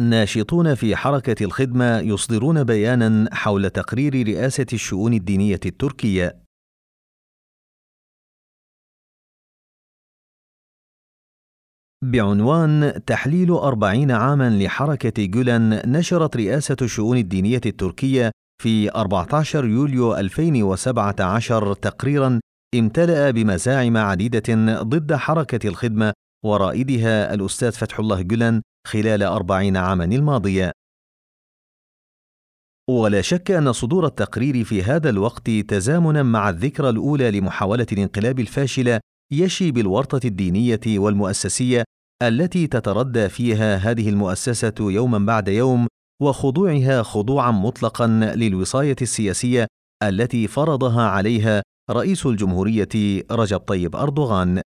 ناشطون في حركة الخدمة يصدرون بيانا حول تقرير رئاسة الشؤون الدينية التركية. بعنوان تحليل أربعين عاما لحركة جولان نشرت رئاسة الشؤون الدينية التركية في 14 يوليو 2017 تقريرا امتلأ بمزاعم عديدة ضد حركة الخدمة ورائدها الأستاذ فتح الله جولان خلال أربعين عاما الماضية ولا شك أن صدور التقرير في هذا الوقت تزامنا مع الذكرى الأولى لمحاولة الانقلاب الفاشلة يشي بالورطة الدينية والمؤسسية التي تتردى فيها هذه المؤسسة يوما بعد يوم وخضوعها خضوعا مطلقا للوصاية السياسية التي فرضها عليها رئيس الجمهورية رجب طيب أردوغان.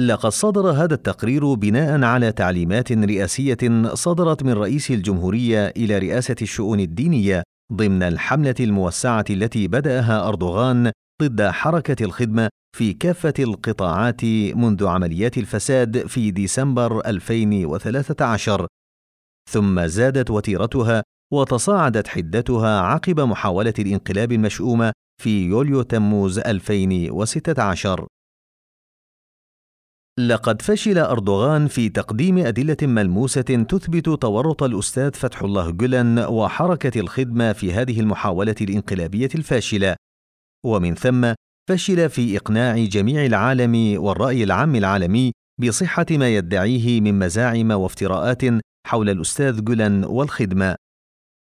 لقد صدر هذا التقرير بناء على تعليمات رئاسية صدرت من رئيس الجمهورية إلى رئاسة الشؤون الدينية ضمن الحملة الموسعة التي بدأها أردوغان ضد حركة الخدمة في كافة القطاعات منذ عمليات الفساد في ديسمبر 2013 ثم زادت وتيرتها وتصاعدت حدتها عقب محاولة الانقلاب المشؤومة في يوليو تموز 2016 لقد فشل أردوغان في تقديم أدلة ملموسة تثبت تورط الأستاذ فتح الله جولان وحركة الخدمة في هذه المحاولة الانقلابية الفاشلة، ومن ثم فشل في إقناع جميع العالم والرأي العام العالمي بصحة ما يدعيه من مزاعم وافتراءات حول الأستاذ جولان والخدمة.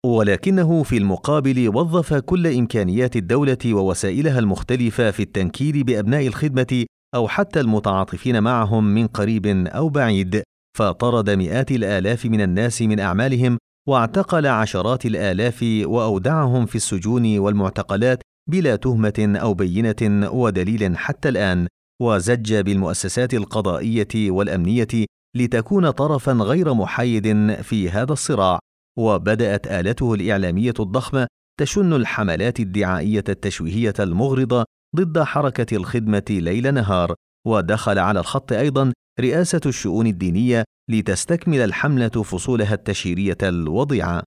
ولكنه في المقابل وظف كل إمكانيات الدولة ووسائلها المختلفة في التنكيل بأبناء الخدمة أو حتى المتعاطفين معهم من قريب أو بعيد فطرد مئات الآلاف من الناس من أعمالهم واعتقل عشرات الآلاف وأودعهم في السجون والمعتقلات بلا تهمة أو بينة ودليل حتى الآن وزج بالمؤسسات القضائية والأمنية لتكون طرفا غير محايد في هذا الصراع وبدأت الته الإعلامية الضخمة تشن الحملات الدعائية التشويهية المغرضة ضد حركة الخدمة ليل نهار، ودخل على الخط أيضا رئاسة الشؤون الدينية لتستكمل الحملة فصولها التشهيرية الوضيعة.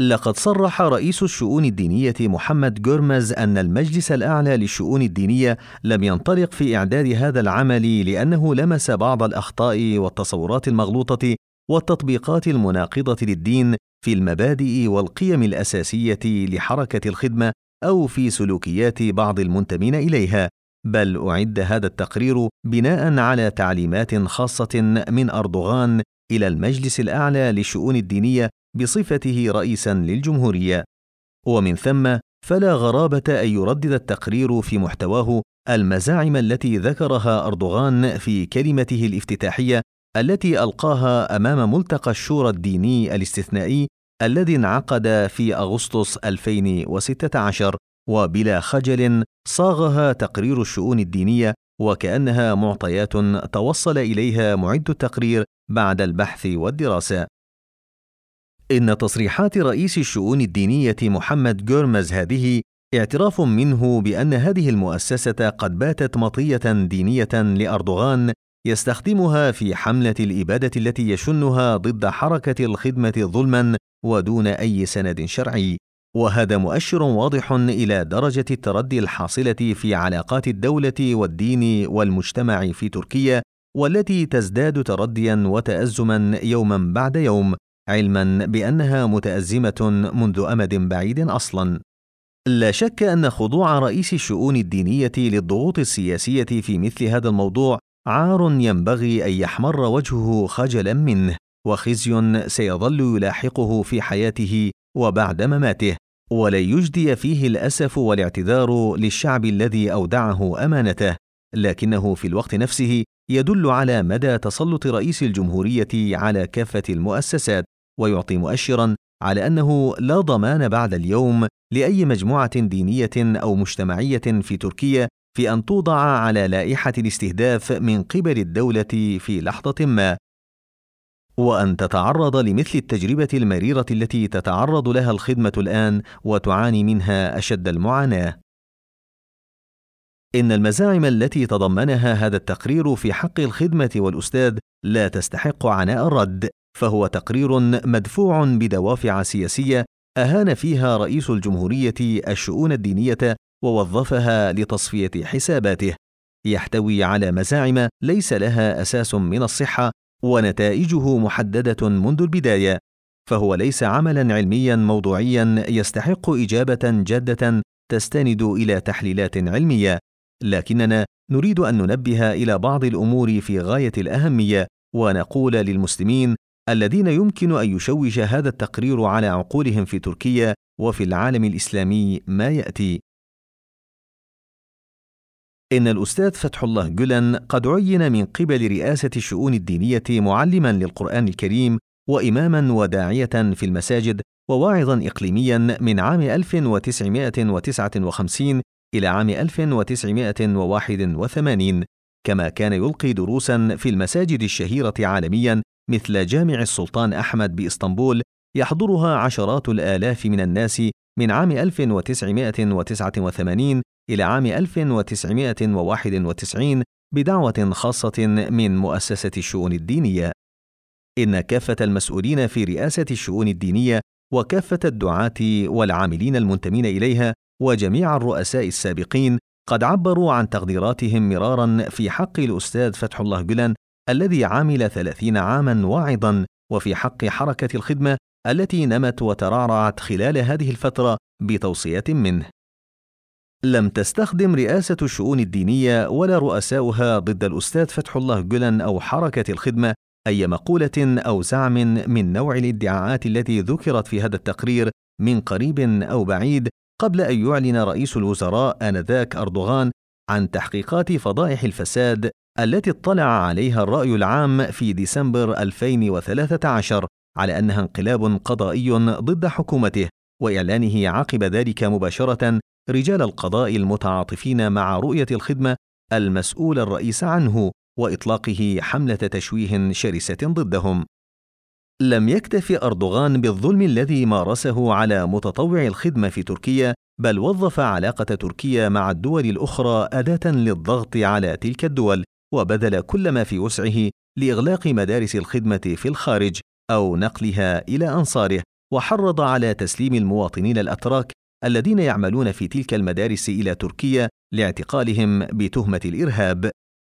لقد صرح رئيس الشؤون الدينية محمد جورمز أن المجلس الأعلى للشؤون الدينية لم ينطلق في إعداد هذا العمل لأنه لمس بعض الأخطاء والتصورات المغلوطة والتطبيقات المناقضة للدين في المبادئ والقيم الأساسية لحركة الخدمة أو في سلوكيات بعض المنتمين إليها بل أعد هذا التقرير بناء على تعليمات خاصة من أردوغان إلى المجلس الأعلى للشؤون الدينية بصفته رئيسا للجمهورية. ومن ثم فلا غرابة أن يردد التقرير في محتواه المزاعم التي ذكرها أردوغان في كلمته الافتتاحية التي ألقاها أمام ملتقى الشورى الديني الاستثنائي الذي انعقد في أغسطس 2016 وبلا خجل صاغها تقرير الشؤون الدينية وكأنها معطيات توصل إليها معد التقرير بعد البحث والدراسة. إن تصريحات رئيس الشؤون الدينية محمد جورمز هذه اعتراف منه بأن هذه المؤسسة قد باتت مطية دينية لأردوغان يستخدمها في حملة الإبادة التي يشنها ضد حركة الخدمة ظلما ودون أي سند شرعي، وهذا مؤشر واضح إلى درجة التردي الحاصلة في علاقات الدولة والدين والمجتمع في تركيا، والتي تزداد ترديا وتأزما يوما بعد يوم، علما بأنها متأزمة منذ أمد بعيد أصلا. لا شك أن خضوع رئيس الشؤون الدينية للضغوط السياسية في مثل هذا الموضوع عار ينبغي أن يحمر وجهه خجلا منه وخزي سيظل يلاحقه في حياته وبعد مماته ولن يجدي فيه الأسف والاعتذار للشعب الذي أودعه أمانته لكنه في الوقت نفسه يدل على مدى تسلط رئيس الجمهورية على كافة المؤسسات ويعطي مؤشرا على أنه لا ضمان بعد اليوم لأي مجموعة دينية أو مجتمعية في تركيا في أن توضع على لائحة الاستهداف من قبل الدولة في لحظة ما. وأن تتعرض لمثل التجربة المريرة التي تتعرض لها الخدمة الآن وتعاني منها أشد المعاناة. إن المزاعم التي تضمنها هذا التقرير في حق الخدمة والأستاذ لا تستحق عناء الرد، فهو تقرير مدفوع بدوافع سياسية أهان فيها رئيس الجمهورية الشؤون الدينية ووظفها لتصفية حساباته، يحتوي على مزاعم ليس لها أساس من الصحة ونتائجه محددة منذ البداية، فهو ليس عملا علميا موضوعيا يستحق إجابة جادة تستند إلى تحليلات علمية، لكننا نريد أن ننبه إلى بعض الأمور في غاية الأهمية ونقول للمسلمين الذين يمكن أن يشوش هذا التقرير على عقولهم في تركيا وفي العالم الإسلامي ما يأتي. إن الأستاذ فتح الله جلن قد عين من قبل رئاسة الشؤون الدينية معلما للقرآن الكريم وإماما وداعية في المساجد وواعظا إقليميا من عام 1959 إلى عام 1981 كما كان يلقي دروسا في المساجد الشهيرة عالميا مثل جامع السلطان أحمد بإسطنبول يحضرها عشرات الآلاف من الناس من عام 1989 إلى عام 1991 بدعوة خاصة من مؤسسة الشؤون الدينية. إن كافة المسؤولين في رئاسة الشؤون الدينية وكافة الدعاة والعاملين المنتمين إليها وجميع الرؤساء السابقين قد عبروا عن تقديراتهم مرارا في حق الأستاذ فتح الله جلان الذي عمل ثلاثين عاما واعظا وفي حق حركة الخدمة التي نمت وترعرعت خلال هذه الفترة بتوصية منه. لم تستخدم رئاسة الشؤون الدينية ولا رؤساؤها ضد الأستاذ فتح الله جلان أو حركة الخدمة أي مقولة أو زعم من نوع الادعاءات التي ذكرت في هذا التقرير من قريب أو بعيد قبل أن يعلن رئيس الوزراء آنذاك أردوغان عن تحقيقات فضائح الفساد التي اطلع عليها الرأي العام في ديسمبر 2013 على أنها انقلاب قضائي ضد حكومته وإعلانه عقب ذلك مباشرة رجال القضاء المتعاطفين مع رؤية الخدمة المسؤول الرئيس عنه وإطلاقه حملة تشويه شرسة ضدهم. لم يكتف أردوغان بالظلم الذي مارسه على متطوع الخدمة في تركيا بل وظف علاقة تركيا مع الدول الأخرى أداة للضغط على تلك الدول وبذل كل ما في وسعه لإغلاق مدارس الخدمة في الخارج أو نقلها إلى أنصاره وحرض على تسليم المواطنين الأتراك الذين يعملون في تلك المدارس إلى تركيا لاعتقالهم بتهمة الإرهاب.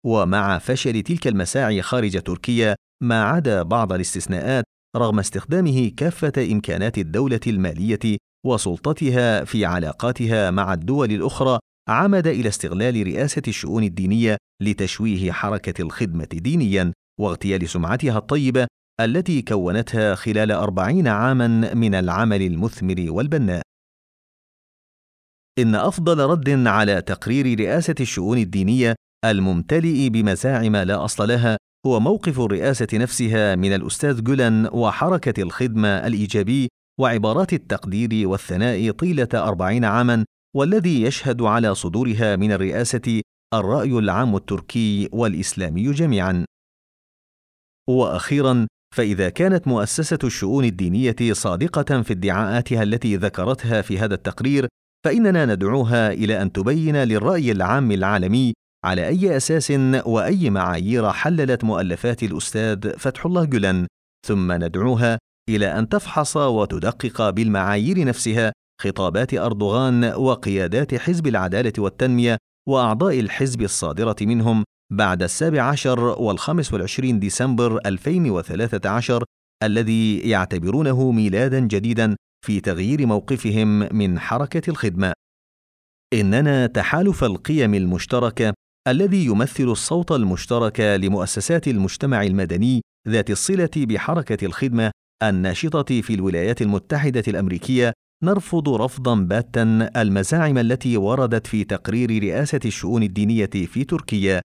ومع فشل تلك المساعي خارج تركيا ما عدا بعض الاستثناءات رغم استخدامه كافة إمكانات الدولة المالية وسلطتها في علاقاتها مع الدول الأخرى عمد إلى استغلال رئاسة الشؤون الدينية لتشويه حركة الخدمة دينيا واغتيال سمعتها الطيبة التي كونتها خلال أربعين عاما من العمل المثمر والبناء. إن أفضل رد على تقرير رئاسة الشؤون الدينية الممتلئ بمزاعم لا أصل لها هو موقف الرئاسة نفسها من الأستاذ جولان وحركة الخدمة الإيجابي وعبارات التقدير والثناء طيلة أربعين عامًا والذي يشهد على صدورها من الرئاسة الرأي العام التركي والإسلامي جميعًا. وأخيرًا فإذا كانت مؤسسة الشؤون الدينية صادقة في ادعاءاتها التي ذكرتها في هذا التقرير، فإننا ندعوها إلى أن تبين للرأي العام العالمي على أي أساس وأي معايير حللت مؤلفات الأستاذ فتح الله جلن. ثم ندعوها إلى أن تفحص وتدقق بالمعايير نفسها خطابات أردوغان وقيادات حزب العدالة والتنمية وأعضاء الحزب الصادرة منهم بعد السابع عشر والخامس والعشرين ديسمبر 2013 الذي يعتبرونه ميلادا جديدا في تغيير موقفهم من حركة الخدمة. إننا تحالف القيم المشتركة الذي يمثل الصوت المشترك لمؤسسات المجتمع المدني ذات الصلة بحركة الخدمة الناشطة في الولايات المتحدة الأمريكية نرفض رفضا باتا المزاعم التي وردت في تقرير رئاسة الشؤون الدينية في تركيا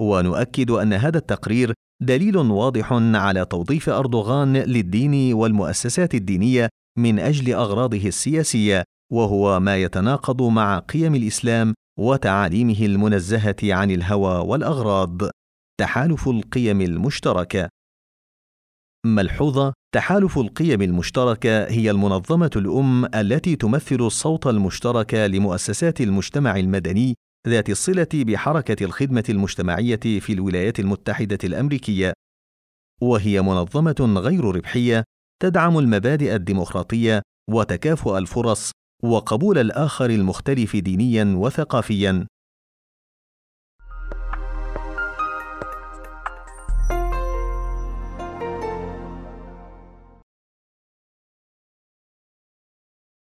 ونؤكد أن هذا التقرير دليل واضح على توظيف أردوغان للدين والمؤسسات الدينية من أجل أغراضه السياسية وهو ما يتناقض مع قيم الإسلام وتعاليمه المنزهة عن الهوى والأغراض. تحالف القيم المشتركة. ملحوظة تحالف القيم المشتركة هي المنظمة الأم التي تمثل الصوت المشترك لمؤسسات المجتمع المدني ذات الصلة بحركة الخدمة المجتمعية في الولايات المتحدة الأمريكية، وهي منظمة غير ربحية تدعم المبادئ الديمقراطية وتكافؤ الفرص وقبول الآخر المختلف دينيا وثقافيا.